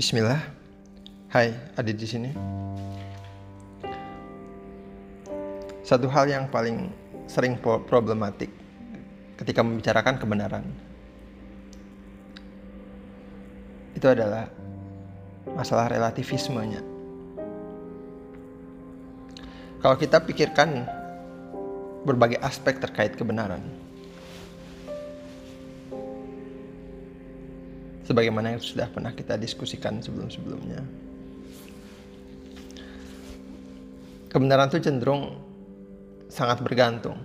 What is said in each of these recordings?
Bismillah. Hai, Adit di sini. Satu hal yang paling sering problematik ketika membicarakan kebenaran itu adalah masalah relativismenya. Kalau kita pikirkan berbagai aspek terkait kebenaran, sebagaimana yang sudah pernah kita diskusikan sebelum-sebelumnya. Kebenaran itu cenderung sangat bergantung.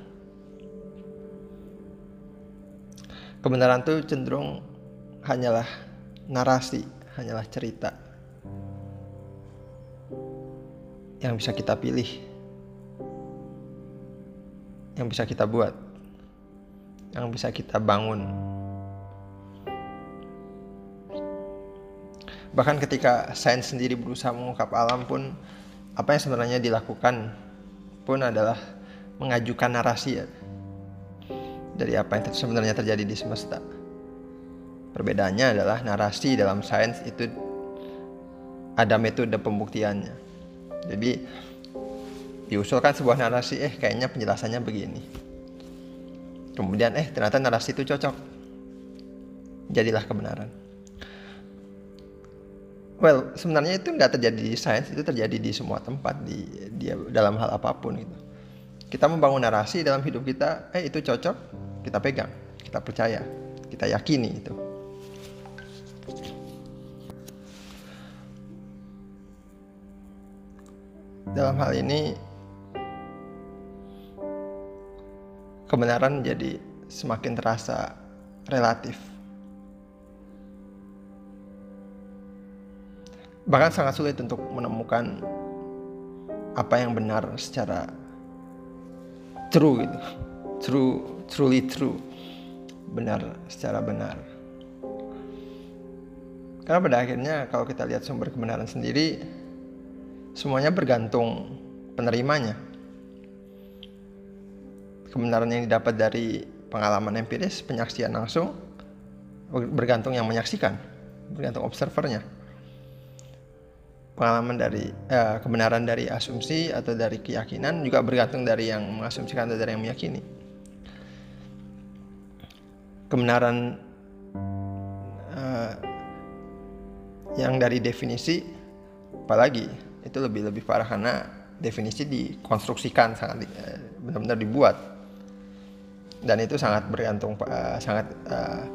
Kebenaran itu cenderung hanyalah narasi, hanyalah cerita yang bisa kita pilih, yang bisa kita buat, yang bisa kita bangun. Bahkan ketika sains sendiri berusaha mengungkap alam pun apa yang sebenarnya dilakukan pun adalah mengajukan narasi ya dari apa yang sebenarnya terjadi di semesta. Perbedaannya adalah narasi dalam sains itu ada metode pembuktiannya. Jadi diusulkan sebuah narasi, eh kayaknya penjelasannya begini. Kemudian eh ternyata narasi itu cocok. Jadilah kebenaran. Well, sebenarnya itu nggak terjadi di sains, itu terjadi di semua tempat di dia dalam hal apa pun itu. Kita membangun narasi dalam hidup kita, eh itu cocok, kita pegang, kita percaya, kita yakini itu. Dalam hal ini kebenaran menjadi semakin terasa relatif bahkan sangat sulit untuk menemukan apa yang benar secara true gitu. True truly true. Benar secara benar. Karena pada akhirnya kalau kita lihat sumber kebenaran sendiri semuanya bergantung penerimanya. Kebenaran yang didapat dari pengalaman empiris penyaksian langsung bergantung yang menyaksikan bergantung observernya pengalaman dari eh, kebenaran dari asumsi atau dari keyakinan juga bergantung dari yang mengasumsikan atau dari yang meyakini. Kebenaran eh, yang dari definisi apalagi itu lebih lebih parah karena definisi dikonstruksikan sangat eh, benar-benar dibuat dan itu sangat bergantung uh, sangat uh,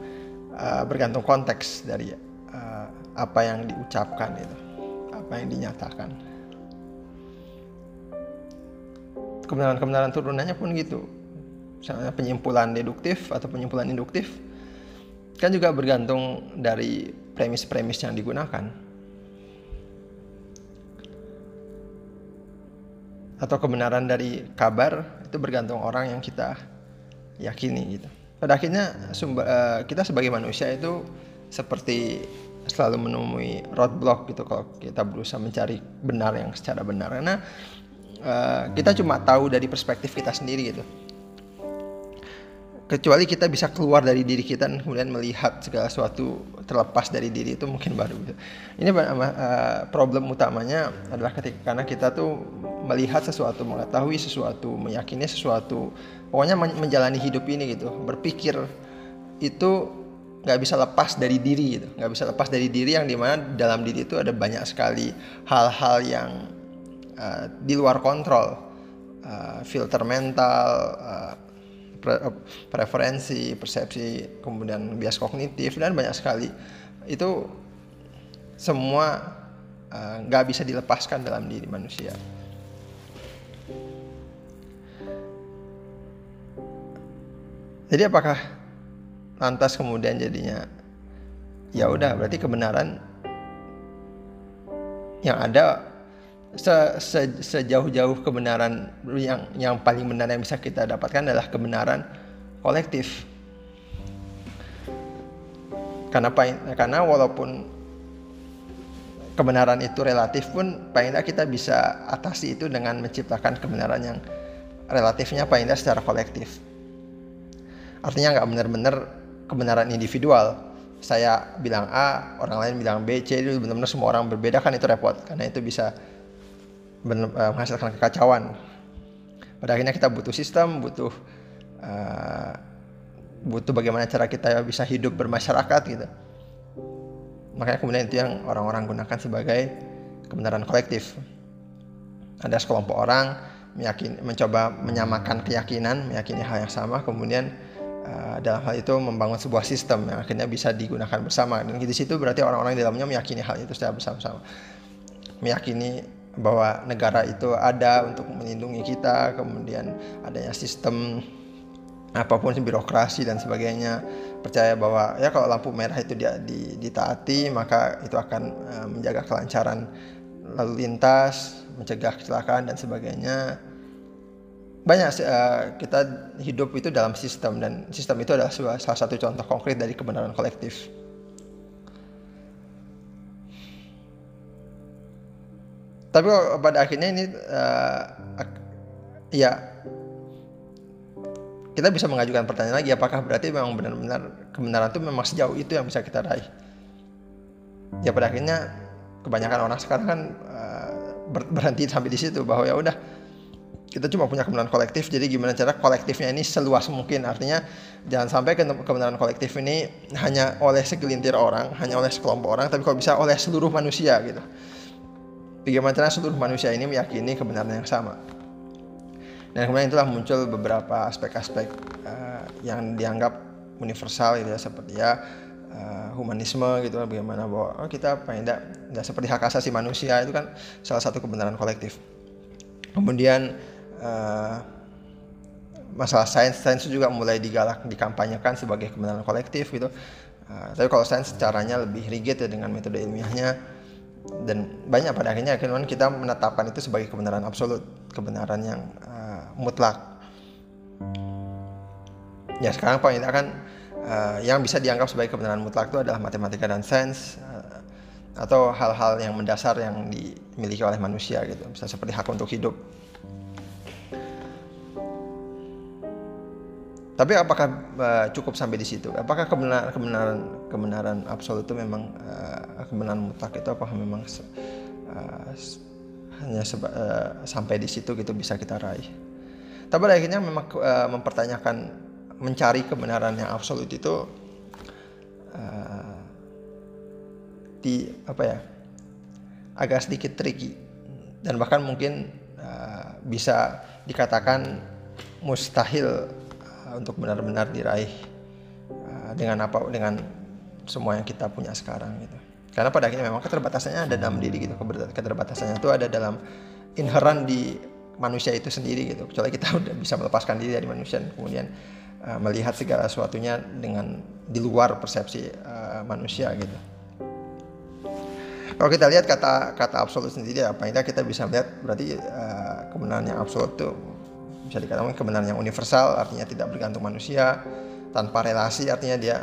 uh, bergantung konteks dari uh, apa yang diucapkan itu apa yang dinyatakan. Kebenaran-kebenaran turunannya pun gitu. Misalnya penyimpulan deduktif atau penyimpulan induktif kan juga bergantung dari premis-premis yang digunakan. Atau kebenaran dari kabar itu bergantung orang yang kita yakini gitu. Pada akhirnya sumber, uh, kita sebagai manusia itu seperti selalu menemui roadblock gitu kalau kita berusaha mencari benar yang secara benar. Karena uh, kita cuma tahu dari perspektif kita sendiri gitu. Kecuali kita bisa keluar dari diri kita dan kemudian melihat segala sesuatu terlepas dari diri itu mungkin baru gitu. ini uh, problem utamanya adalah ketika karena kita tuh melihat sesuatu mengetahui sesuatu meyakini sesuatu pokoknya menjalani hidup ini gitu. Berpikir itu nggak bisa lepas dari diri gitu. Nggak bisa lepas dari diri yang di mana dalam diri itu ada banyak sekali hal-hal yang uh, di luar kontrol. Uh, filter mental uh, pre preferensi persepsi kemudian bias kognitif dan banyak sekali. Itu semua nggak uh, bisa dilepaskan dalam diri manusia. Jadi apakah lantas kemudian jadinya ya udah berarti kebenaran yang ada se, se, sejauh-jauh kebenaran yang yang paling benar yang bisa kita dapatkan adalah kebenaran kolektif. Karena karena walaupun kebenaran itu relatif pun paling tidak kita bisa atasi itu dengan menciptakan kebenaran yang relatifnya paling tidak secara kolektif. Artinya nggak benar-benar kebenaran individual, saya bilang A, orang lain bilang B, C, itu benar-benar semua orang berbeda kan itu repot karena itu bisa uh, menghasilkan kekacauan. Pada akhirnya kita butuh sistem, butuh uh, butuh bagaimana cara kita bisa hidup bermasyarakat gitu. Makanya kemudian itu yang orang-orang gunakan sebagai kebenaran kolektif. Ada sekelompok orang meyakini, mencoba menyamakan keyakinan, meyakini hal yang sama, kemudian uh, dalam hal itu membangun sebuah sistem yang akhirnya bisa digunakan bersama. Dan di situ berarti orang-orang di dalamnya meyakini hal itu secara bersama-sama, meyakini bahwa negara itu ada untuk melindungi kita, kemudian adanya sistem apa pun birokrasi dan sebagainya. Percaya bahwa ya kalau lampu merah itu dia ditaati maka itu akan uh, menjaga kelancaran lalu lintas mencegah kecelakaan dan sebagainya banyak uh, kita hidup itu dalam sistem dan sistem itu adalah salah satu contoh konkret dari kebenaran kolektif. Tapi pada akhirnya ini uh, ya kita bisa mengajukan pertanyaan lagi apakah berarti memang benar-benar kebenaran itu memang sejauh itu yang bisa kita raih? Ya pada akhirnya kebanyakan orang sekarang kan uh, berhenti sampai di situ bahwa ya udah kita cuma punya kebenaran kolektif jadi gimana cara kolektifnya ini seluas mungkin. Artinya jangan sampai kebenaran kolektif ini hanya oleh segelintir orang hanya oleh sekelompok orang tapi kalau bisa oleh seluruh manusia gitu. Bagaimana cara seluruh manusia ini meyakini kebenaran yang sama? Dan kemudian itulah muncul beberapa aspek-aspek uh, yang dianggap universal gitu ya seperti ya uh, humanisme gitu bagaimana bahwa oh, kita paling tidak tidak seperti hak asasi manusia itu kan salah satu kebenaran kolektif. Kemudian uh, masalah sains sains juga mulai digalak dikampanyekan sebagai kebenaran kolektif gitu uh, tapi kalau sains caranya lebih rigid ya dengan metode ilmiahnya dan banyak pada akhirnya kita menetapkan itu sebagai kebenaran absolut kebenaran yang mutlak. Ya sekarang paling tidak kan uh, yang bisa dianggap sebagai kebenaran mutlak itu adalah matematika dan sains uh, atau hal-hal yang mendasar yang dimiliki oleh manusia gitu, bisa seperti hak untuk hidup. Tapi apakah uh, cukup sampai di situ? Apakah kebenaran kebenaran kebenaran absolut itu memang uh, kebenaran mutlak itu apakah memang uh, hanya seba, uh, sampai di situ gitu bisa kita raih? Tapi akhirnya memang uh, mempertanyakan mencari kebenaran yang absolut itu uh, di apa ya agak sedikit tricky dan bahkan mungkin uh, bisa dikatakan mustahil untuk benar-benar diraih uh, dengan apa dengan semua yang kita punya sekarang gitu. Karena pada akhirnya memang keterbatasannya ada dalam diri gitu. Keterbatasannya itu ada dalam inheran di manusia itu sendiri gitu kecuali kita udah bisa melepaskan diri dari manusia dan kemudian uh, melihat segala sesuatunya dengan di luar persepsi uh, manusia gitu kalau kita lihat kata kata absolut sendiri apa ini kita bisa melihat berarti uh, kebenaran absolut itu bisa dikatakan kebenaran yang universal artinya tidak bergantung manusia tanpa relasi artinya dia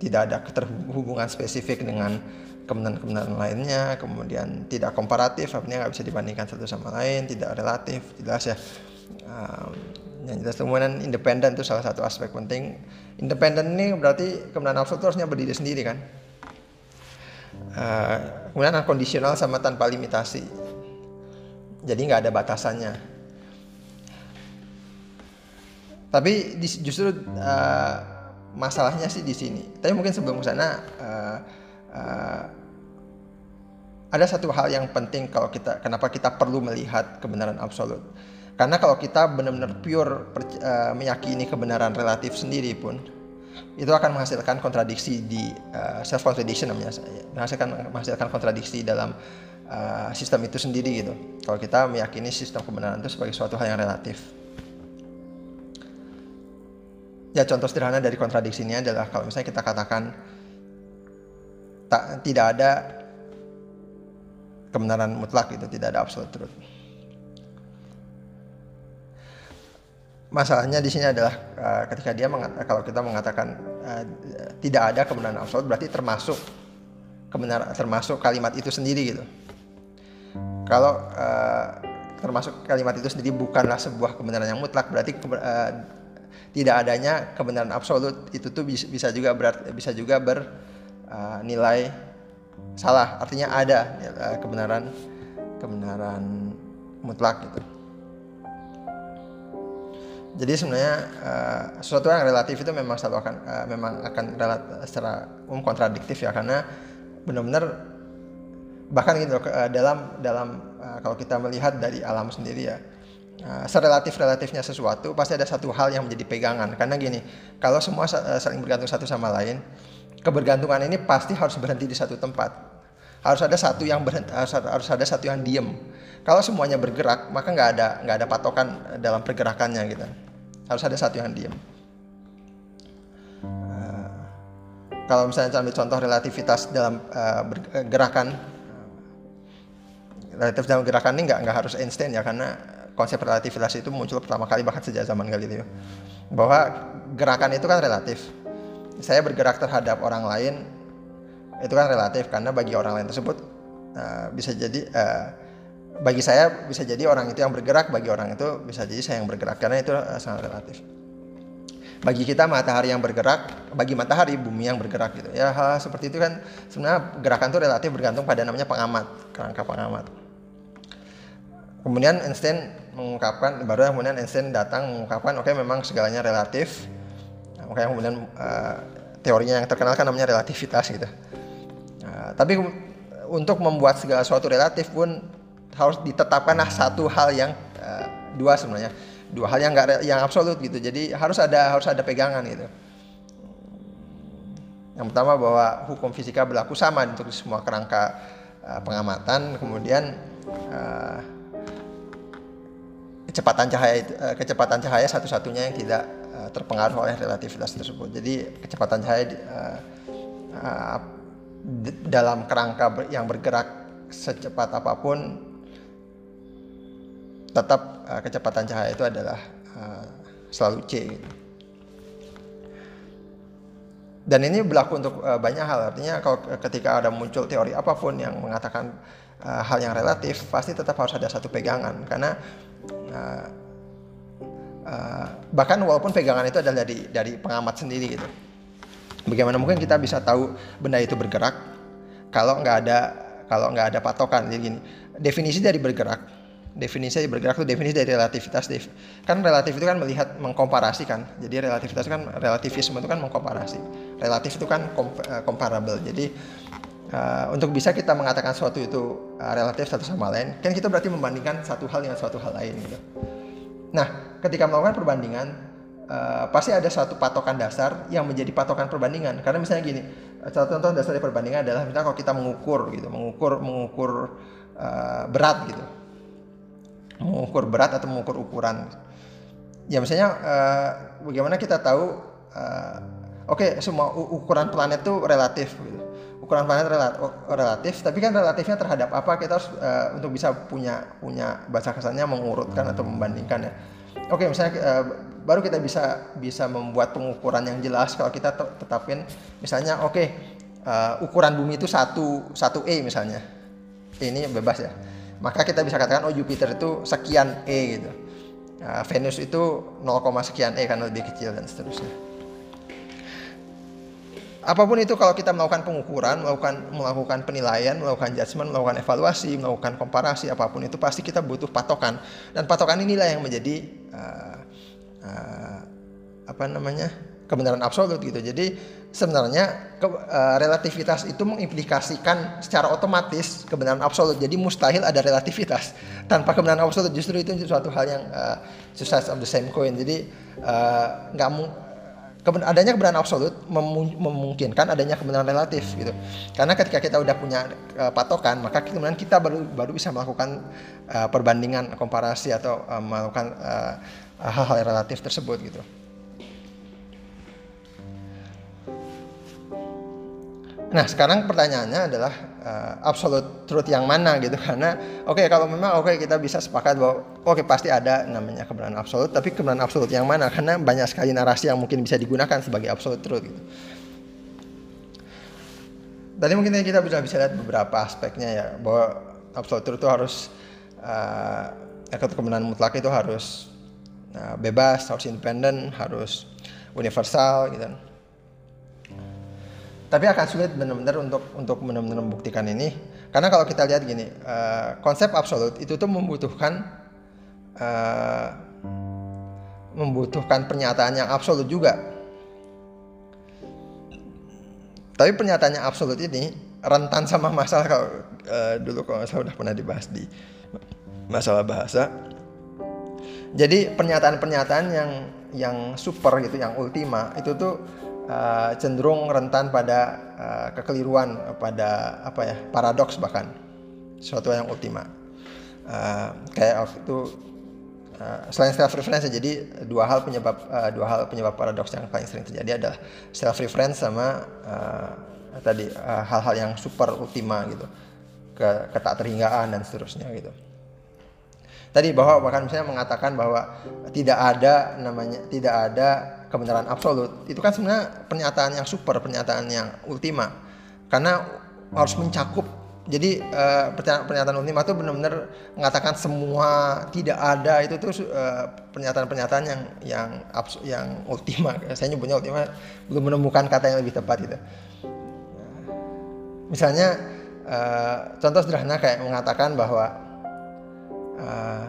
tidak ada keterhubungan spesifik dengan kebenaran-kebenaran lainnya, kemudian tidak komparatif, artinya nggak bisa dibandingkan satu sama lain, tidak relatif, jelas ya. Um, yang jelas kemudian independen itu salah satu aspek penting. Independen ini berarti kebenaran absolut harusnya berdiri sendiri kan. Uh, kemudian kondisional sama tanpa limitasi. Jadi nggak ada batasannya. Tapi justru uh, masalahnya sih di sini. Tapi mungkin sebelum sana uh, uh, ada satu hal yang penting kalau kita kenapa kita perlu melihat kebenaran absolut. Karena kalau kita benar-benar pure uh, meyakini kebenaran relatif sendiri pun itu akan menghasilkan kontradiksi di uh, self contradiction namanya menghasilkan menghasilkan kontradiksi dalam uh, sistem itu sendiri gitu. Kalau kita meyakini sistem kebenaran itu sebagai suatu hal yang relatif. Ya contoh sederhana dari kontradiksi ini adalah kalau misalnya kita katakan tak tidak ada kebenaran mutlak itu tidak ada absolute truth. Masalahnya di sini adalah uh, ketika dia mengatakan kalau kita mengatakan uh, tidak ada kebenaran absolut berarti termasuk kebenaran termasuk kalimat itu sendiri gitu. Kalau uh, termasuk kalimat itu sendiri bukanlah sebuah kebenaran yang mutlak berarti uh, tidak adanya kebenaran absolut itu tuh bisa, juga berat bisa juga ber uh, nilai salah. Artinya ada uh, kebenaran kebenaran mutlak gitu. Jadi sebenarnya uh, sesuatu yang relatif itu memang selalu akan uh, memang akan relat, secara umum kontradiktif ya karena benar-benar bahkan gitu uh, dalam dalam uh, kalau kita melihat dari alam sendiri ya uh, serelatif relatifnya sesuatu pasti ada satu hal yang menjadi pegangan. Karena gini kalau semua saling bergantung satu sama lain kebergantungan ini pasti harus berhenti di satu tempat. Harus ada satu yang berhenti, harus, harus ada satu yang diem. Kalau semuanya bergerak maka nggak ada nggak ada patokan dalam pergerakannya gitu. Harus ada satu yang diem. Kalau misalnya ambil contoh relativitas dalam gerakan relatif dalam gerakan ini nggak nggak harus Einstein ya karena konsep relativitas itu muncul pertama kali bahkan sejak zaman Galileo bahwa gerakan itu kan relatif saya bergerak terhadap orang lain itu kan relatif karena bagi orang lain tersebut uh, bisa jadi uh, bagi saya bisa jadi orang itu yang bergerak, bagi orang itu bisa jadi saya yang bergerak karena itu uh, sangat relatif. Bagi kita matahari yang bergerak, bagi matahari bumi yang bergerak gitu. Ya hal, -hal seperti itu kan sebenarnya gerakan itu relatif bergantung pada namanya pengamat, kerangka pengamat. Kemudian Einstein mengungkapkan baru kemudian Einstein datang mengungkapkan oke okay, memang segalanya relatif. Nah, makanya kemudian uh, teorinya yang terkenal kan namanya relativitas gitu. Uh, tapi untuk membuat segala sesuatu relatif pun harus ditetapkanlah satu hal yang uh, dua sebenarnya dua hal yang enggak yang absolut gitu jadi harus ada harus ada pegangan gitu yang pertama bahwa hukum fisika berlaku sama untuk semua kerangka uh, pengamatan kemudian kecepatan cahaya uh, kecepatan cahaya satu-satunya yang tidak uh, terpengaruh oleh relativitas tersebut jadi kecepatan cahaya uh, dalam kerangka yang bergerak secepat apa pun tetap kecepatan cahaya itu adalah selalu c. Gitu. Dan ini berlaku untuk banyak hal. Artinya kalau ketika ada muncul teori apa pun yang mengatakan hal yang relatif, pasti tetap harus ada satu pegangan karena uh, uh, bahkan walaupun pegangan itu adalah dari dari pengamat sendiri gitu. Bagaimana mungkin kita bisa tahu benda itu bergerak kalau nggak ada kalau nggak ada patokan. Jadi gini, definisi dari bergerak definisi bergerak itu definisi dari relativitas kan relatif itu kan melihat mengkomparasi kan jadi relativitas kan relativisme itu kan mengkomparasi relatif itu kan eh, comparable jadi uh, untuk bisa kita mengatakan sesuatu itu uh, relatif satu sama lain kan kita berarti membandingkan satu hal dengan suatu hal lain gitu nah ketika melakukan perbandingan uh, pasti ada satu patokan dasar yang menjadi patokan perbandingan karena misalnya gini contoh contoh dasar dari perbandingan adalah misalnya kalau kita mengukur gitu mengukur mengukur uh, berat gitu mengukur berat atau mengukur ukuran. Ya misalnya uh, bagaimana kita tahu uh, oke okay, semua ukuran planet itu relatif gitu. Ukuran planet relatif, tapi kan relatifnya terhadap apa kita harus uh, untuk bisa punya punya bahasa kasarnya mengurutkan atau membandingkan ya. Oke, okay, misalnya uh, baru kita bisa bisa membuat pengukuran yang jelas kalau kita tetapin misalnya oke okay, uh, ukuran bumi itu satu satu e misalnya. Ini bebas ya maka kita bisa katakan oh Jupiter itu sekian E gitu. Nah, Venus itu 0, sekian E karena lebih kecil dan seterusnya. Apa pun itu kalau kita melakukan pengukuran, melakukan melakukan penilaian, melakukan judgement, melakukan evaluasi, melakukan komparasi apa pun itu pasti kita butuh patokan dan patokan inilah yang menjadi uh, uh, apa namanya kebenaran absolut gitu. Jadi sebenarnya ke, uh, relativitas itu mengimplikasikan secara otomatis kebenaran absolut. Jadi mustahil ada relativitas tanpa kebenaran absolut. Justru itu suatu hal yang uh, two sides of the same coin. Jadi nggak uh, keben adanya kebenaran absolut mem memungkinkan adanya kebenaran relatif gitu. Karena ketika kita udah punya uh, patokan, maka kemudian kita baru baru bisa melakukan uh, perbandingan komparasi atau uh, melakukan hal-hal uh, relatif tersebut gitu. Nah sekarang pertanyaannya adalah uh, absolute truth yang mana gitu? Karena oke okay, kalau memang oke okay, kita bisa sepakat bahwa oke okay, pasti ada namanya kebenaran absolut tapi kebenaran absolut yang mana? Karena banyak sekali narasi yang mungkin bisa digunakan sebagai absolute truth gitu. Tadi mungkin kita bisa bisa lihat beberapa aspeknya ya bahwa absolute truth itu harus uh, kebenaran mutlak itu harus uh, bebas, harus independen, harus universal gitu tapi akan sulit benar-benar untuk untuk benar-benar membuktikan ini. Karena kalau kita lihat gini uh, konsep absolut itu tuh membutuhkan uh, membutuhkan pernyataan yang absolut juga. Tapi pernyataan yang absolut ini rentan sama masalah kalau uh, dulu kalau saya udah pernah dibahas di masalah bahasa. Jadi pernyataan-pernyataan yang yang super gitu yang ultima itu tuh uh, cenderung rentan pada uh, kekeliruan, pada apa ya paradoks bahkan. Sesuatu yang ultima. Uh, kayak itu uh, selain self reference jadi dua hal penyebab uh, dua hal penyebab paradoks yang paling sering terjadi adalah self reference sama uh, tadi hal-hal uh, yang super ultima gitu. Ke ketak terhinggaan dan seterusnya gitu tadi bahwa bahkan misalnya mengatakan bahwa tidak ada namanya tidak ada kebenaran absolut. Itu kan sebenarnya pernyataan yang super pernyataan yang ultima. Karena harus mencakup. Jadi uh, pernyataan ultima itu benar-benar mengatakan semua tidak ada itu tuh uh, pernyataan-pernyataan yang yang yang ultima. Saya nyebutnya ultima belum menemukan kata yang lebih tepat itu. Misalnya uh, contoh sederhana kayak mengatakan bahwa uh,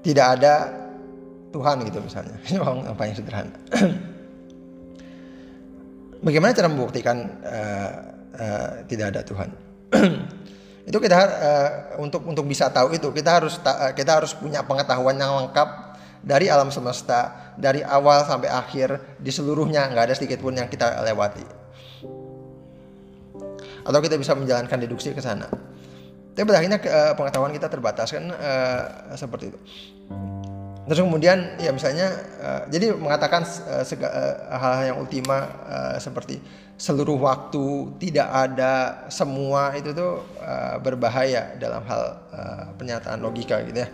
tidak ada Tuhan gitu misalnya. Yang paling sederhana. Bagaimana cara membuktikan uh, uh, tidak ada Tuhan? Itu kita uh, untuk untuk bisa tahu itu kita harus ta kita harus punya pengetahuan yang lengkap dari alam semesta dari awal sampai akhir di seluruhnya. Nggak ada sedikit pun yang kita lewati. Atau kita bisa menjalankan deduksi ke sana tapi pada akhirnya uh, pengetahuan kita terbatas kan uh, seperti itu. Terus kemudian ya misalnya uh, jadi mengatakan uh, hal-hal yang ultima uh, seperti seluruh waktu tidak ada semua itu tuh uh, berbahaya dalam hal uh, pernyataan logika gitu ya.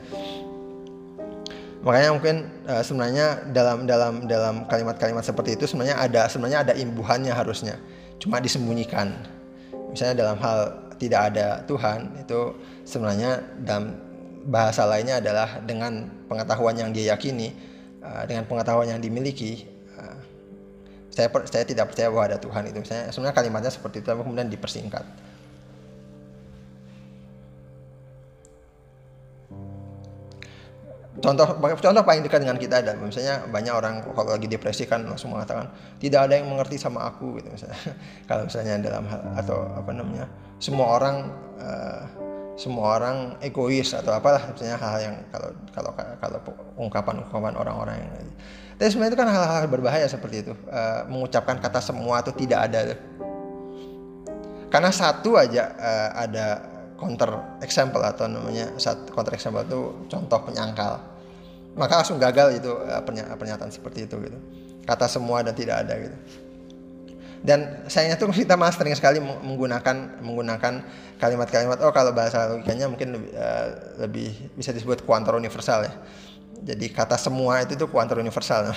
Makanya mungkin uh, sebenarnya dalam dalam dalam kalimat-kalimat seperti itu sebenarnya ada sebenarnya ada imbuhannya harusnya cuma disembunyikan. Misalnya dalam hal tidak ada Tuhan itu sebenarnya dalam bahasa lainnya adalah dengan pengetahuan yang dia yakini uh, dengan pengetahuan yang dimiliki uh, saya saya tidak percaya bahwa ada Tuhan itu. Misalnya sebenarnya kalimatnya seperti itu kemudian dipersingkat contoh contoh paling dekat dengan kita ada misalnya banyak orang kalau lagi depresi kan langsung mengatakan tidak ada yang mengerti sama aku gitu misalnya. Kalau misalnya dalam hal atau apa namanya semua orang uh, semua orang egois atau apalah misalnya hal, -hal yang kalau kalau kalau ungkapan-ungkapan orang-orang yang tapi sebenarnya itu kan hal-hal berbahaya seperti itu uh, mengucapkan kata semua atau tidak ada karena satu aja uh, ada counter example atau namanya saat counter example itu contoh penyangkal. Maka langsung gagal itu eh, pernyataan seperti itu gitu. Kata semua dan tidak ada gitu. Dan sayangnya tuh kita malah sering sekali menggunakan menggunakan kalimat-kalimat oh kalau bahasa logikanya mungkin lebih, uh, lebih bisa disebut kuantor universal ya. Jadi kata semua itu tuh kuantor universal. Uh,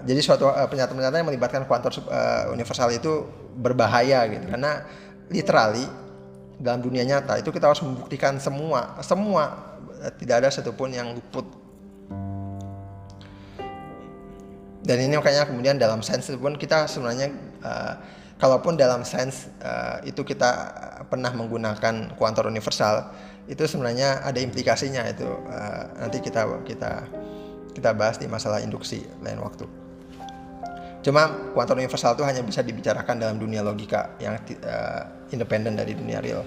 jadi suatu uh, pernyataan-pernyataan yang melibatkan kuantor uh, universal itu berbahaya gitu. Karena literally dalam dunia nyata itu kita harus membuktikan semua semua tidak ada satupun yang luput dan ini makanya kemudian dalam sains pun kita sebenarnya uh, kalaupun dalam sains uh, itu kita pernah menggunakan kuantor universal itu sebenarnya ada implikasinya itu uh, nanti kita kita kita bahas di masalah induksi lain waktu. Cuma kuantum universal itu hanya bisa dibicarakan dalam dunia logika yang uh, independen dari dunia real.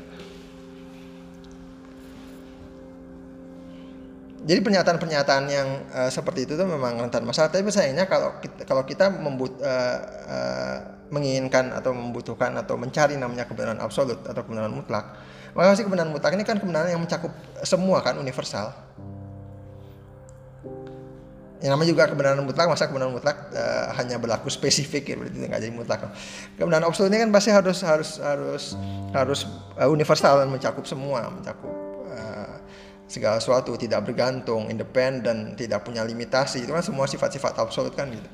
Jadi pernyataan-pernyataan yang uh, seperti itu tuh memang rentan masalah. Tapi sayangnya kalau kita, kalau kita membut, uh, uh, menginginkan atau membutuhkan atau mencari namanya kebenaran absolut atau kebenaran mutlak, maka sih kebenaran mutlak ini kan kebenaran yang mencakup semua kan universal yang namanya juga kebenaran mutlak masa kebenaran mutlak uh, hanya berlaku spesifik ya berarti nggak jadi mutlak. Kebenaran absolut ini kan pasti harus harus harus harus uh, universal dan mencakup semua mencakup uh, segala sesuatu tidak bergantung independen tidak punya limitasi itu kan semua sifat-sifat absolut kan gitu.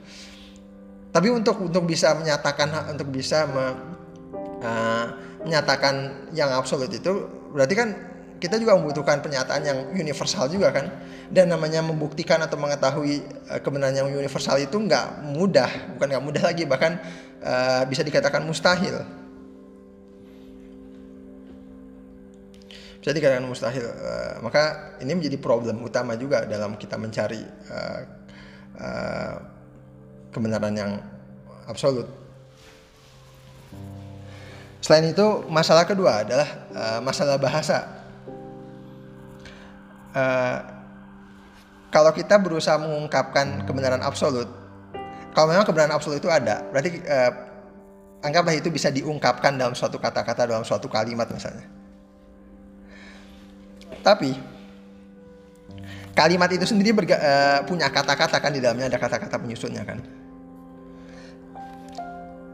Tapi untuk untuk bisa menyatakan untuk bisa me, uh, menyatakan yang absolut itu berarti kan kita juga membutuhkan pernyataan yang universal juga kan. Dan namanya membuktikan atau mengetahui uh, kebenaran yang universal itu nggak mudah bukan nggak mudah lagi bahkan uh, bisa dikatakan mustahil. Bisa dikatakan mustahil uh, maka ini menjadi problem utama juga dalam kita mencari uh, uh, kebenaran yang absolut. Selain itu masalah kedua adalah uh, masalah bahasa uh, kalau kita berusaha mengungkapkan kebenaran absolut, kalau memang kebenaran absolut itu ada, berarti uh, anggaplah itu bisa diungkapkan dalam suatu kata-kata, dalam suatu kalimat misalnya. Tapi kalimat itu sendiri berga, uh, punya kata-kata kan di dalamnya ada kata-kata penyusunnya kan.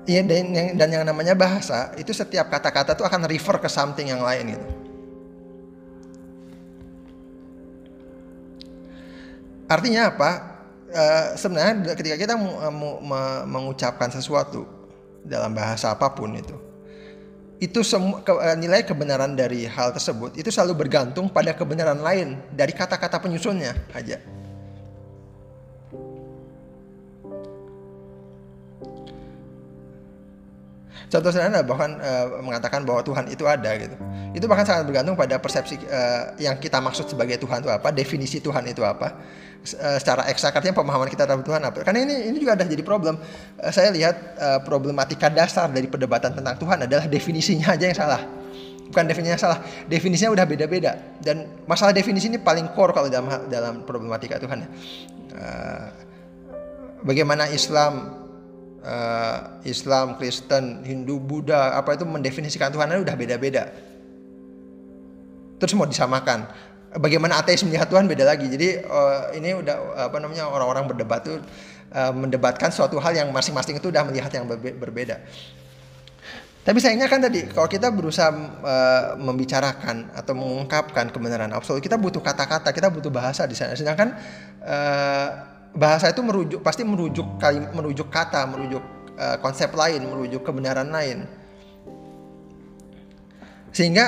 Iya dan yang, dan yang namanya bahasa itu setiap kata-kata itu akan refer ke something yang lain gitu. Artinya apa? Uh, sebenarnya ketika kita mengucapkan sesuatu dalam bahasa apa pun itu, itu ke, uh, nilai kebenaran dari hal tersebut itu selalu bergantung pada kebenaran lain dari kata-kata penyusunnya aja. Contoh sederhana bahkan uh, mengatakan bahwa Tuhan itu ada gitu. Itu bahkan sangat bergantung pada persepsi uh, yang kita maksud sebagai Tuhan itu apa, definisi Tuhan itu apa. Uh, secara eksak artinya pemahaman kita terhadap Tuhan apa. Karena ini ini juga ada jadi problem. Uh, saya lihat uh, problematika dasar dari perdebatan tentang Tuhan adalah definisinya aja yang salah. Bukan definisinya salah, definisinya udah beda-beda dan masalah definisi ini paling core kalau dalam dalam problematika Tuhan ya. Bagaimana Islam uh, Islam, Kristen, Hindu, Buddha, apa itu mendefinisikan Tuhan udah beda-beda. Terus mau disamakan. Bagaimana ateis melihat Tuhan beda lagi. Jadi uh, ini udah apa namanya orang-orang berdebat tuh uh, mendebatkan suatu hal yang masing-masing itu udah melihat yang berbe berbeda. Tapi sayangnya kan tadi kalau kita berusaha uh, membicarakan atau mengungkapkan kebenaran absolut, kita butuh kata-kata, kita butuh bahasa di sana. Sedangkan uh, bahasa itu merujuk pasti merujuk kali merujuk kata, merujuk uh, konsep lain, merujuk kebenaran lain. Sehingga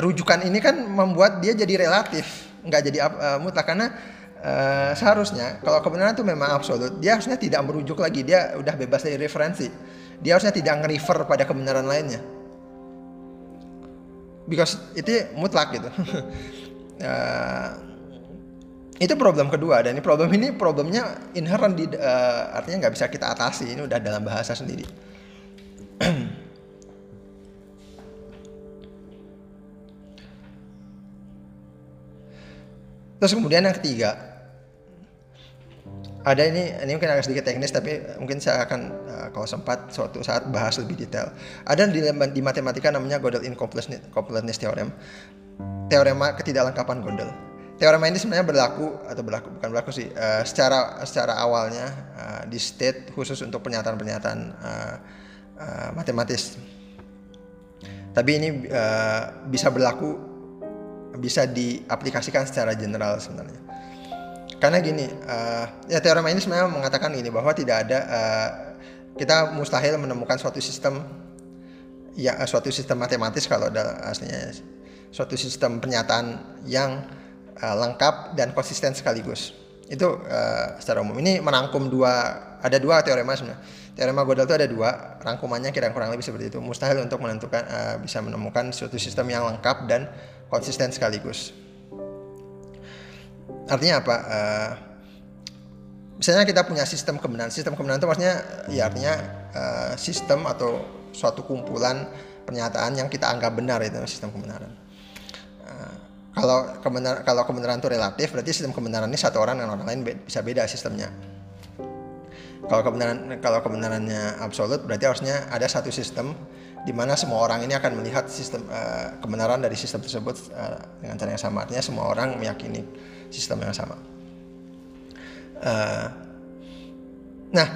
rujukan ini kan membuat dia jadi relatif, nggak jadi uh, mutlak karena uh, seharusnya kalau kebenaran itu memang absolut, dia harusnya tidak merujuk lagi, dia udah bebas dari referensi. Dia harusnya tidak nge-refer pada kebenaran lainnya. Because itu mutlak gitu. uh, itu problem kedua dan ini problem ini problemnya inherent di uh, artinya nggak bisa kita atasi ini udah dalam bahasa sendiri. Terus kemudian yang ketiga. Ada ini ini mungkin agak sedikit teknis tapi mungkin saya akan uh, kalau sempat suatu saat bahas lebih detail. Ada di, di matematika namanya Gödel incompleteness theorem teorema ketidaklengkapan Gödel teorema ini sebenarnya berlaku atau berlaku bukan berlaku sih uh, secara secara awalnya uh, di state khusus untuk pernyataan-pernyataan uh, uh, matematis. Tapi ini uh, bisa berlaku bisa diaplikasikan secara general sebenarnya. Karena gini, uh, ya teorema ini sebenarnya mengatakan ini bahwa tidak ada uh, kita mustahil menemukan suatu sistem ya suatu sistem matematis kalau ada aslinya suatu sistem pernyataan yang uh, lengkap dan konsisten sekaligus. Itu uh, secara umum. Ini merangkum dua ada dua teorema sebenarnya. Teorema Gödel itu ada dua, rangkumannya kira-kira kurang lebih seperti itu. Mustahil untuk menentukan uh, bisa menemukan suatu sistem yang lengkap dan konsisten sekaligus. Artinya apa? Uh, misalnya kita punya sistem kebenaran. Sistem kebenaran itu maksudnya ya artinya uh, sistem atau suatu kumpulan pernyataan yang kita anggap benar itu sistem kebenaran kalau kebenaran kalau kebenaran itu relatif berarti sistem kebenaran ini satu orang dengan orang lain bisa beda sistemnya. Kalau kebenaran kalau kebenarannya absolut berarti harusnya ada satu sistem di mana semua orang ini akan melihat sistem uh, kebenaran dari sistem tersebut uh, dengan cara yang sama. Artinya semua orang meyakini sistem yang sama. Uh, nah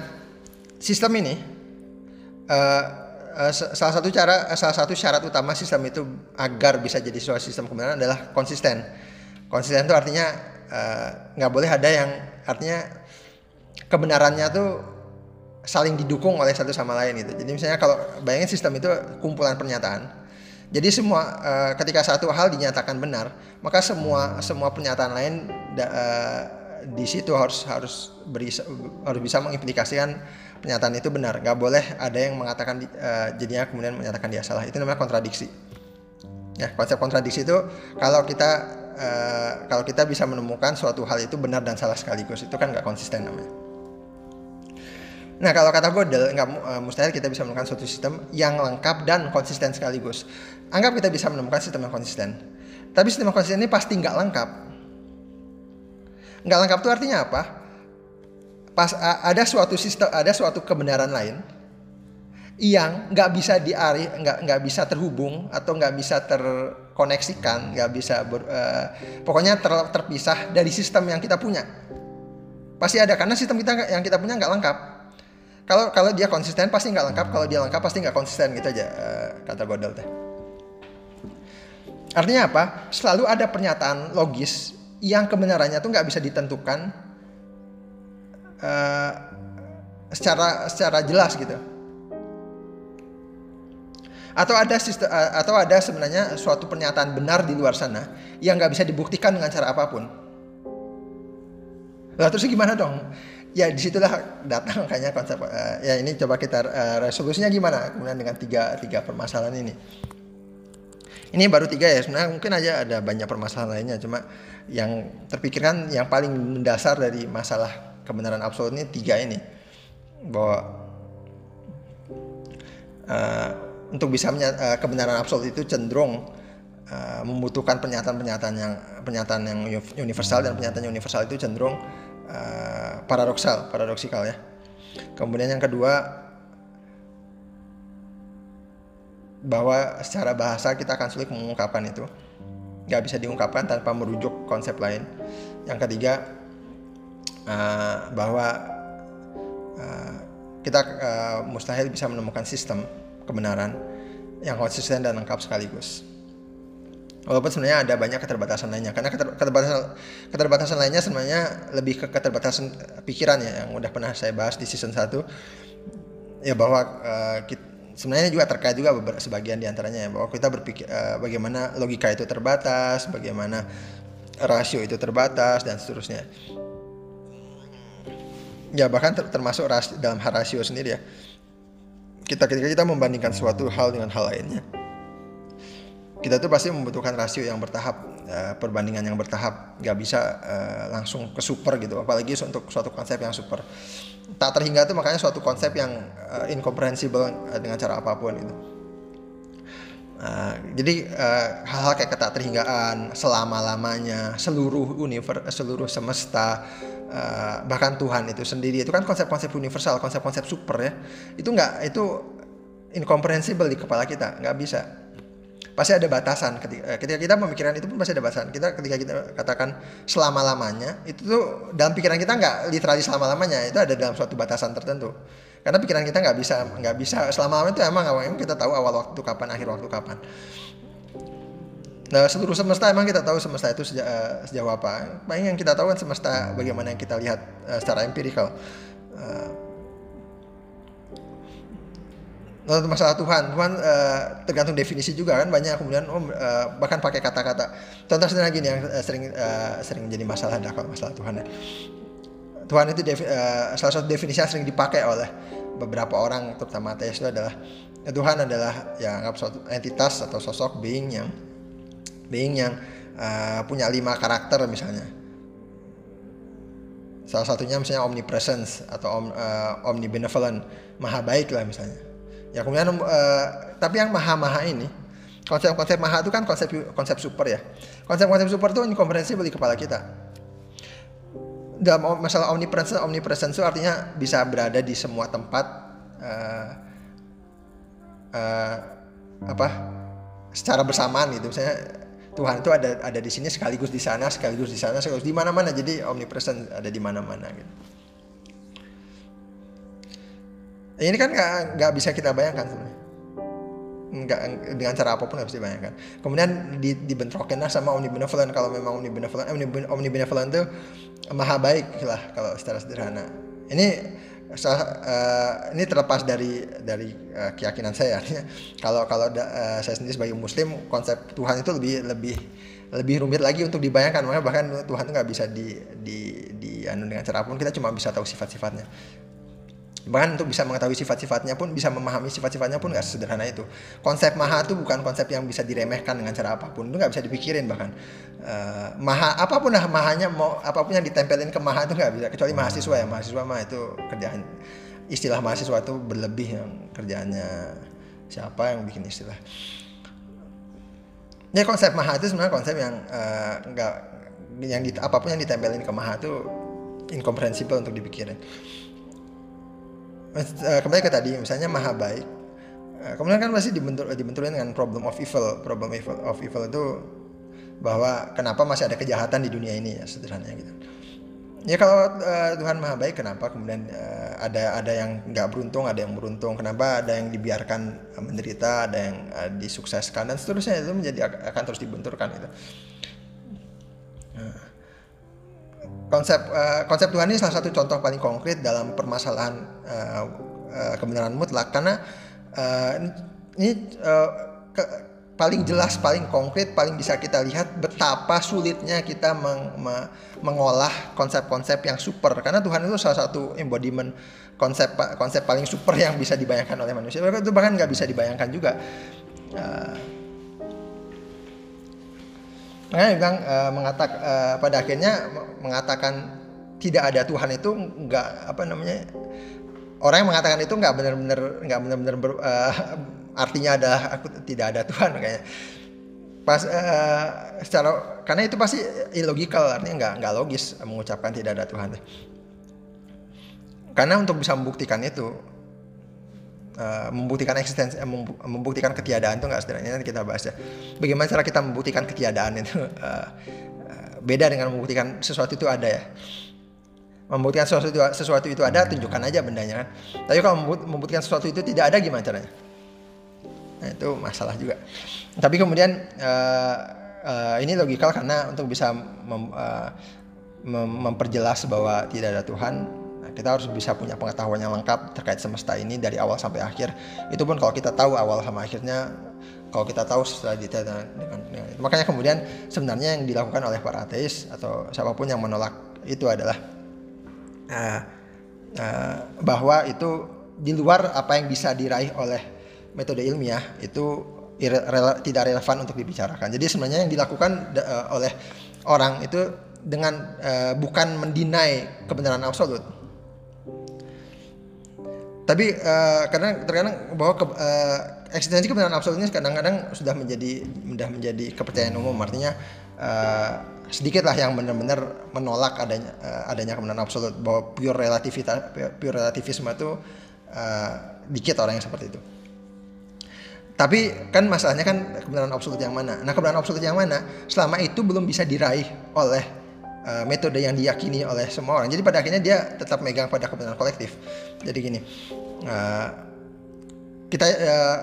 sistem ini uh, uh, salah satu cara salah satu syarat utama sistem itu agar bisa jadi sebuah sistem kebenaran adalah konsisten. Konsisten itu artinya eh, nggak uh, boleh ada yang artinya kebenarannya tuh saling didukung oleh satu sama lain itu. Jadi misalnya kalau bayangin sistem itu kumpulan pernyataan. Jadi semua uh, ketika satu hal dinyatakan benar, maka semua semua pernyataan lain da, di situ harus harus berisa, harus bisa mengimplikasikan pernyataan itu benar. Gak boleh ada yang mengatakan uh, jadinya kemudian menyatakan dia salah. Itu namanya kontradiksi. Ya, konsep kontradiksi itu kalau kita uh, kalau kita bisa menemukan suatu hal itu benar dan salah sekaligus, itu kan nggak konsisten namanya. Nah kalau kata Godel nggak uh, mustahil kita bisa menemukan suatu sistem yang lengkap dan konsisten sekaligus. Anggap kita bisa menemukan sistem yang konsisten. Tapi sistem yang konsisten ini pasti nggak lengkap. Nggak lengkap itu artinya apa? Pas ada suatu sistem, ada suatu kebenaran lain yang nggak bisa diari, nggak nggak bisa terhubung atau nggak bisa terkoneksikan, nggak bisa ber, uh, pokoknya ter, terpisah dari sistem yang kita punya. Pasti ada karena sistem kita yang kita punya nggak lengkap kalau kalau dia konsisten pasti nggak lengkap kalau dia lengkap pasti nggak konsisten gitu aja uh, kata Godel teh artinya apa selalu ada pernyataan logis yang kebenarannya tuh nggak bisa ditentukan uh, secara secara jelas gitu atau ada sistem, atau ada sebenarnya suatu pernyataan benar di luar sana yang nggak bisa dibuktikan dengan cara apa pun. Lalu terus gimana dong? ya di situlah datang makanya konsep uh, ya ini coba kita uh, resolusinya gimana kemudian dengan tiga tiga permasalahan ini ini baru tiga ya sebenarnya mungkin aja ada banyak permasalahan lainnya cuma yang terpikirkan yang paling mendasar dari masalah kebenaran absolut ini tiga ini bahwa uh, untuk bisa uh, kebenaran absolut itu cenderung uh, membutuhkan pernyataan-pernyataan yang pernyataan yang universal dan pernyataan universal itu cenderung uh, paradoksal, paradoksikal ya. Kemudian yang kedua bahwa secara bahasa kita akan sulit mengungkapkan itu, nggak bisa diungkapkan tanpa merujuk konsep lain. Yang ketiga uh, bahwa uh, kita uh, mustahil bisa menemukan sistem kebenaran yang konsisten dan lengkap sekaligus. Walaupun sebenarnya ada banyak keterbatasan lainnya, karena keterbatasan keterbatasan lainnya sebenarnya lebih ke keterbatasan pikiran ya yang udah pernah saya bahas di season 1 ya bahwa uh, kita, sebenarnya juga terkait juga sebagian di antaranya ya bahwa kita berpikir uh, bagaimana logika itu terbatas, bagaimana rasio itu terbatas dan seterusnya. Ya bahkan ter termasuk ras dalam hal rasio sendiri ya. Kita ketika kita membandingkan suatu hal dengan hal lainnya kita tuh pasti membutuhkan rasio yang bertahap uh, perbandingan yang bertahap. Nggak bisa uh, langsung ke super gitu apalagi untuk suatu konsep yang super. Tak terhingga itu makanya suatu konsep yang uh, incomprehensible dengan cara apa pun gitu. Uh, jadi hal-hal uh, kayak ketak terhinggaan selama lamanya seluruh universe seluruh semesta uh, bahkan Tuhan itu sendiri itu kan konsep-konsep universal konsep-konsep super ya. Itu nggak itu incomprehensible di kepala kita nggak bisa pasti ada batasan ketika, eh, ketika kita memikirkan itu pun pasti ada batasan kita ketika kita katakan selama lamanya itu tuh dalam pikiran kita nggak literally selama lamanya itu ada dalam suatu batasan tertentu karena pikiran kita nggak bisa nggak bisa selama lamanya itu emang emang kita tahu awal waktu kapan akhir waktu kapan Nah seluruh semesta emang kita tahu semesta itu sejak, uh, sejauh apa. Paling yang kita tahu kan semesta bagaimana yang kita lihat uh, secara empirikal. Lalu masalah Tuhan, Tuhan uh, tergantung definisi juga kan banyak kemudian oh, uh, bahkan pakai kata-kata. Contoh sederhana gini yang uh, sering uh, sering jadi masalah ada kalau masalah Tuhan ya. Tuhan itu defi, uh, salah satu definisi yang sering dipakai oleh beberapa orang terutama ateis adalah ya, Tuhan adalah ya anggap suatu entitas atau sosok being yang being yang uh, punya lima karakter misalnya. Salah satunya misalnya omnipresence atau om, uh, omnibenevolent, maha baik lah misalnya Ya kemudian uh, tapi yang maha-maha ini konsep-konsep maha itu kan konsep konsep super ya. Konsep-konsep super itu incomprehensible di kepala kita. Dalam masalah omnipresence, omnipresence itu artinya bisa berada di semua tempat uh, uh, apa secara bersamaan gitu. Misalnya Tuhan itu ada ada di sini sekaligus di sana, sekaligus di sana, sekaligus di mana-mana. Jadi omnipresent ada di mana-mana gitu. Ini kan nggak bisa kita bayangkan sebenarnya. Nggak dengan cara apa pun nggak bisa dibayangkan. Kemudian di, dibentrokin lah sama omnibenevolent kalau memang omnibenevolent omnibenevolent itu maha baik lah kalau secara sederhana. Ini uh, ini terlepas dari dari uh, keyakinan saya. Artinya kalau kalau uh, saya sendiri sebagai muslim konsep Tuhan itu lebih lebih lebih rumit lagi untuk dibayangkan. Makanya bahkan Tuhan itu nggak bisa di di di anu dengan cara pun kita cuma bisa tahu sifat-sifatnya bahkan untuk bisa mengetahui sifat-sifatnya pun bisa memahami sifat-sifatnya pun nggak sederhana itu. Konsep maha itu bukan konsep yang bisa diremehkan dengan cara apa pun. Itu nggak bisa dipikirin bahkan. Uh, maha apa pun lah mahanya mau apa pun yang ditempelin ke maha itu nggak bisa. Kecuali mahasiswa ya. Mahasiswa mah itu kerjaan istilah mahasiswa itu berlebih yang kerjaannya siapa yang bikin istilah. Ya konsep maha itu sebenarnya konsep yang uh, nggak yang di, apa pun yang ditempelin ke maha itu incomprehensible untuk dipikirin. uh, kembali ke tadi misalnya maha baik uh, kemudian kan masih dibentur dibenturin dengan problem of evil problem evil of evil itu bahwa kenapa masih ada kejahatan di dunia ini ya sederhananya gitu. Ya kalau uh, Tuhan maha baik kenapa kemudian uh, ada ada yang nggak beruntung ada yang beruntung? Kenapa ada yang dibiarkan menderita ada yang uh, disukseskan dan seterusnya itu menjadi akan terus dibenturkan itu nah, konsep uh, konsep Tuhan ini salah satu contoh paling konkret dalam permasalahan uh, uh, kebenaran mutlak karena uh, ini uh, ke, paling jelas, paling konkret, paling bisa kita lihat betapa sulitnya kita meng, me, mengolah konsep-konsep yang super karena Tuhan itu salah satu embodiment konsep konsep paling super yang bisa dibayangkan oleh manusia. Itu bahkan nggak bisa dibayangkan juga. Uh, Makanya bilang uh, mengatak uh, pada akhirnya mengatakan tidak ada Tuhan itu nggak apa namanya orang yang mengatakan itu nggak benar-benar nggak benar-benar uh, artinya adalah aku tidak ada Tuhan kayaknya pas uh, secara karena itu pasti illogical artinya nggak nggak logis mengucapkan tidak ada Tuhan. Karena untuk bisa membuktikan itu uh, membuktikan eksistensi, uh, membuktikan ketiadaan itu nggak sederhana. Nanti kita bahas ya. Bagaimana cara kita membuktikan ketiadaan itu uh, beda dengan membuktikan sesuatu itu ada ya. Membuktikan sesuatu itu, sesuatu itu ada, tunjukkan aja bendanya kan. Tapi kalau membuktikan sesuatu itu tidak ada gimana caranya? Nah, itu masalah juga. Tapi kemudian uh, uh, ini logikal karena untuk bisa mem, uh, mem memperjelas bahwa tidak ada Tuhan kita harus bisa punya pengetahuan yang lengkap terkait semesta ini dari awal sampai akhir. Itu pun kalau kita tahu awal sama akhirnya, kalau kita tahu setelah detail dengan, dengan, dengan. Makanya kemudian sebenarnya yang dilakukan oleh para ateis atau siapa pun yang menolak itu adalah uh, uh, bahwa itu di luar apa yang bisa diraih oleh metode ilmiah itu tidak relevan untuk dibicarakan. Jadi sebenarnya yang dilakukan uh, oleh orang itu dengan uh, bukan mendinai kebenaran absolut, tapi uh, kadang terkadang bahwa ke, uh, eksistensi kebenaran absolut ini kadang-kadang sudah menjadi sudah menjadi kepercayaan umum artinya uh, sedikit lah yang benar-benar menolak adanya uh, adanya kebenaran absolut bahwa pure relativitas pure relativisme itu uh, dikit orang yang seperti itu. Tapi kan masalahnya kan kebenaran absolut yang mana? Nah kebenaran absolut yang mana? Selama itu belum bisa diraih oleh uh, metode yang diyakini oleh semua orang. Jadi pada akhirnya dia tetap megang pada kebenaran kolektif. Jadi gini, uh, kita uh,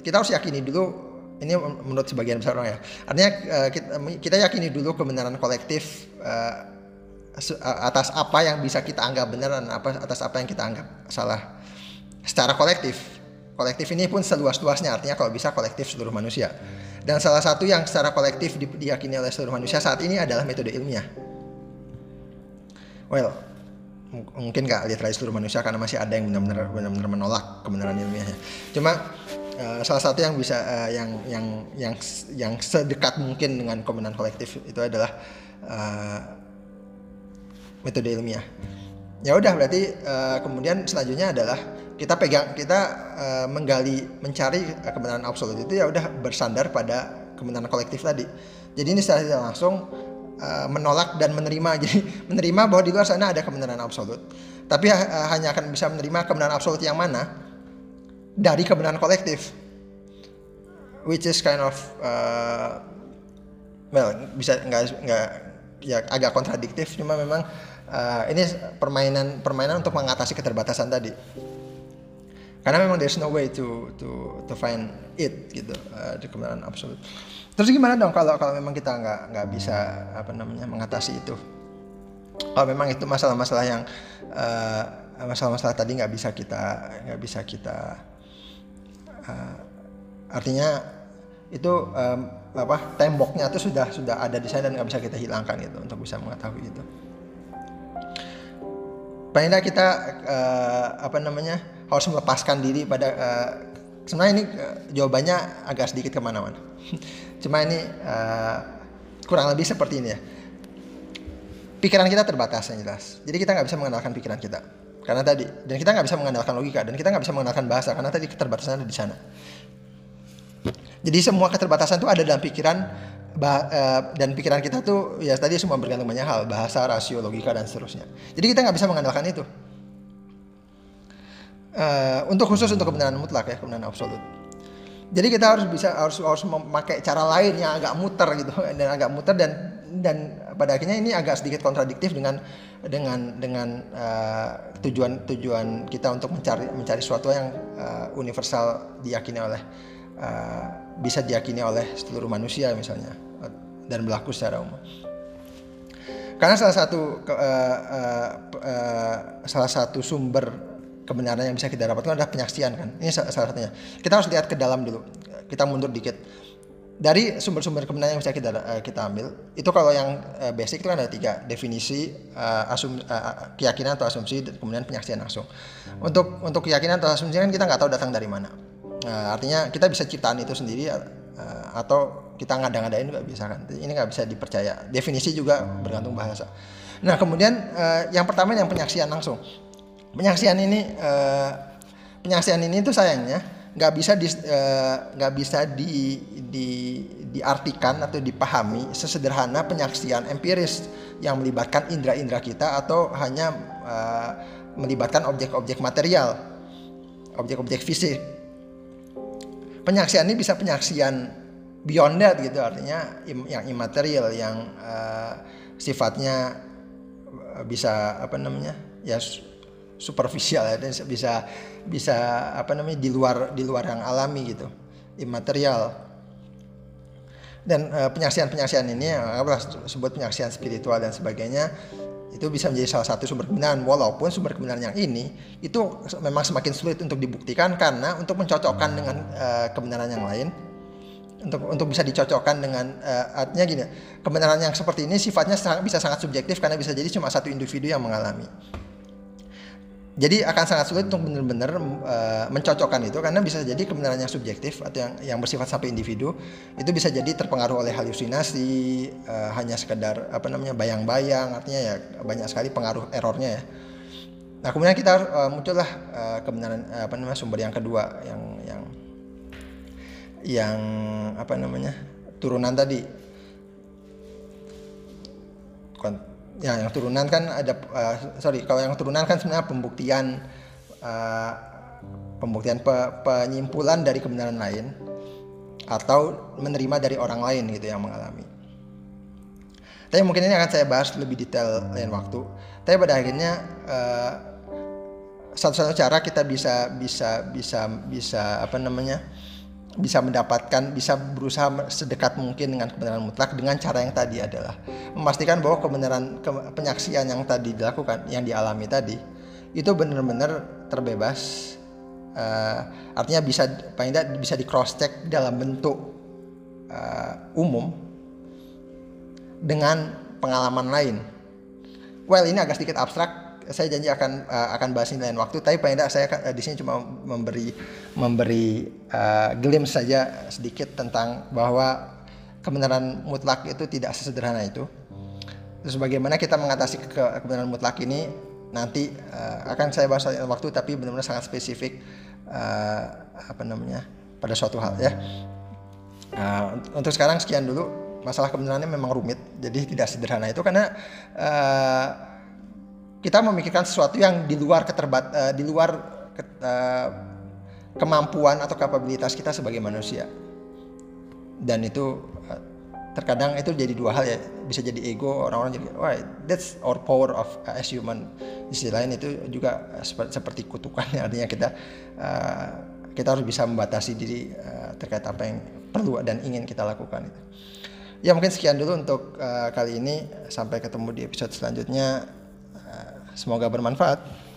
kita harus yakini dulu ini menurut sebagian besar orang ya. Artinya uh, kita, kita yakini dulu kebenaran kolektif uh, atas apa yang bisa kita anggap benar dan apa atas apa yang kita anggap salah. Secara kolektif. Kolektif ini pun seluas-luasnya artinya kalau bisa kolektif seluruh manusia. Dan salah satu yang secara kolektif diyakini oleh seluruh manusia saat ini adalah metode ilmiah well mungkin nggak literasi seluruh manusia karena masih ada yang benar-benar benar-benar menolak kebenaran ilmiahnya. Cuma uh, salah satu yang bisa uh, yang yang yang yang sedekat mungkin dengan kebenaran kolektif itu adalah uh, metode ilmiah. Ya udah berarti uh, kemudian selanjutnya adalah kita pegang kita uh, menggali mencari kebenaran absolut itu ya udah bersandar pada kebenaran kolektif tadi. Jadi ini secara langsung uh, menolak dan menerima. Jadi menerima bahwa di luar sana ada kebenaran absolut. Tapi uh, hanya akan bisa menerima kebenaran absolut yang mana dari kebenaran kolektif. Which is kind of uh, well bisa nggak nggak ya agak kontradiktif cuma memang uh, ini permainan permainan untuk mengatasi keterbatasan tadi karena memang there's no way to to to find it gitu uh, kebenaran absolut Terus gimana dong kalau kalau memang kita nggak nggak bisa apa namanya mengatasi itu? Kalau memang itu masalah-masalah yang uh, masalah-masalah tadi nggak bisa kita nggak bisa kita uh, artinya itu um, apa temboknya itu sudah sudah ada di sana dan nggak bisa kita hilangkan gitu untuk bisa mengetahui itu. Paling kita uh, apa namanya harus melepaskan diri pada uh, sebenarnya ini uh, jawabannya agak sedikit ke mana-mana. Cuma ini uh, kurang lebih seperti ini ya. Pikiran kita terbatas yang jelas. Jadi kita nggak bisa mengandalkan pikiran kita karena tadi dan kita nggak bisa mengandalkan logika dan kita nggak bisa mengandalkan bahasa karena tadi keterbatasan ada di sana. Jadi semua keterbatasan itu ada dalam pikiran bah, uh, dan pikiran kita tuh ya tadi semua bergantung banyak hal, bahasa, rasio, logika dan seterusnya. Jadi kita nggak bisa mengandalkan itu. Uh, untuk khusus untuk kebenaran mutlak ya, kebenaran absolut. Jadi kita harus bisa harus harus memakai cara lain yang agak muter gitu dan agak muter dan dan pada akhirnya ini agak sedikit kontradiktif dengan dengan dengan uh, tujuan tujuan kita untuk mencari mencari sesuatu yang uh, universal diyakini oleh uh, bisa diyakini oleh seluruh manusia misalnya dan berlaku secara umum. Karena salah satu uh, uh, uh, salah satu sumber kebenaran yang bisa kita dapatkan adalah penyaksian kan. Ini salah satunya. Kita harus lihat ke dalam dulu. Kita mundur dikit. Dari sumber-sumber kebenaran yang bisa kita uh, kita ambil, itu kalau yang uh, basic itu kan ada tiga definisi, uh, asum, keyakinan atau asumsi, dan kemudian penyaksian langsung. Untuk untuk keyakinan atau asumsi kan kita nggak tahu datang dari mana artinya kita bisa ciptaan itu sendiri atau kita ngada-ngadain nggak bisa kan. Ini nggak bisa dipercaya. Definisi juga bergantung bahasa. Nah kemudian yang pertama yang penyaksian langsung. Penyaksian ini uh, penyaksian ini tuh sayangnya nggak bisa di nggak uh, bisa di, di diartikan atau dipahami sesederhana penyaksian empiris yang melibatkan indera-indera kita atau hanya uh, melibatkan objek-objek material, objek-objek fisik. Penyaksian ini bisa penyaksian beyond that gitu artinya yang imaterial yang uh, sifatnya bisa apa namanya ya superficial ya bisa bisa apa namanya di luar di luar yang alami gitu imaterial. Dan uh, penyaksian-penyaksian ini apa sebut penyaksian spiritual dan sebagainya itu bisa menjadi salah satu sumber kebenaran walaupun sumber kebenaran yang ini itu memang semakin sulit untuk dibuktikan karena untuk mencocokkan dengan uh, kebenaran yang lain. Untuk untuk bisa dicocokkan dengan uh, artinya gini kebenaran yang seperti ini sifatnya sangat, bisa sangat subjektif karena bisa jadi cuma satu individu yang mengalami jadi akan sangat sulit untuk benar-benar uh, mencocokkan itu karena bisa jadi kebenaran yang subjektif atau yang yang bersifat sampai individu itu bisa jadi terpengaruh oleh halusinasi uh, hanya sekedar apa namanya bayang-bayang artinya ya banyak sekali pengaruh errornya ya. Nah kemudian kita uh, muncullah uh, kebenaran uh, apa namanya sumber yang kedua yang yang yang apa namanya turunan tadi ya yang turunan kan ada uh, sorry kalau yang turunan kan sebenarnya pembuktian uh, pembuktian pe, penyimpulan dari kebenaran lain atau menerima dari orang lain gitu yang mengalami. Tapi mungkin ini akan saya bahas lebih detail lain waktu. Tapi pada akhirnya uh, satu-satu cara kita bisa bisa bisa bisa apa namanya bisa mendapatkan bisa berusaha sedekat mungkin dengan kebenaran mutlak dengan cara yang tadi adalah memastikan bahwa kebenaran ke, penyaksian yang tadi dilakukan yang dialami tadi itu benar-benar terbebas uh, artinya bisa paling tidak bisa di cross check dalam bentuk uh, umum dengan pengalaman lain. Well ini agak sedikit abstrak saya janji akan uh, akan bahas ini lain waktu. Tapi paling tidak saya uh, di sini cuma memberi memberi uh, glimpse saja sedikit tentang bahwa kebenaran mutlak itu tidak sesederhana itu. Terus bagaimana kita mengatasi ke kebenaran mutlak ini nanti uh, akan saya bahas lain waktu tapi benar-benar sangat spesifik uh, apa namanya pada suatu hal ya. Uh, untuk sekarang sekian dulu masalah kebenarannya memang rumit jadi tidak sederhana itu karena uh, kita memikirkan sesuatu yang di luar keterbat uh, di luar ke, uh, kemampuan atau kapabilitas kita sebagai manusia. Dan itu uh, terkadang itu jadi dua hal ya. Bisa jadi ego orang-orang jadi wah that's our power of as human. Di sisi lain itu juga seperti, seperti kutukan ya. artinya kita uh, kita harus bisa membatasi diri uh, terkait apa yang perlu dan ingin kita lakukan ya mungkin sekian dulu untuk uh, kali ini. Sampai ketemu di episode selanjutnya Semoga bermanfaat.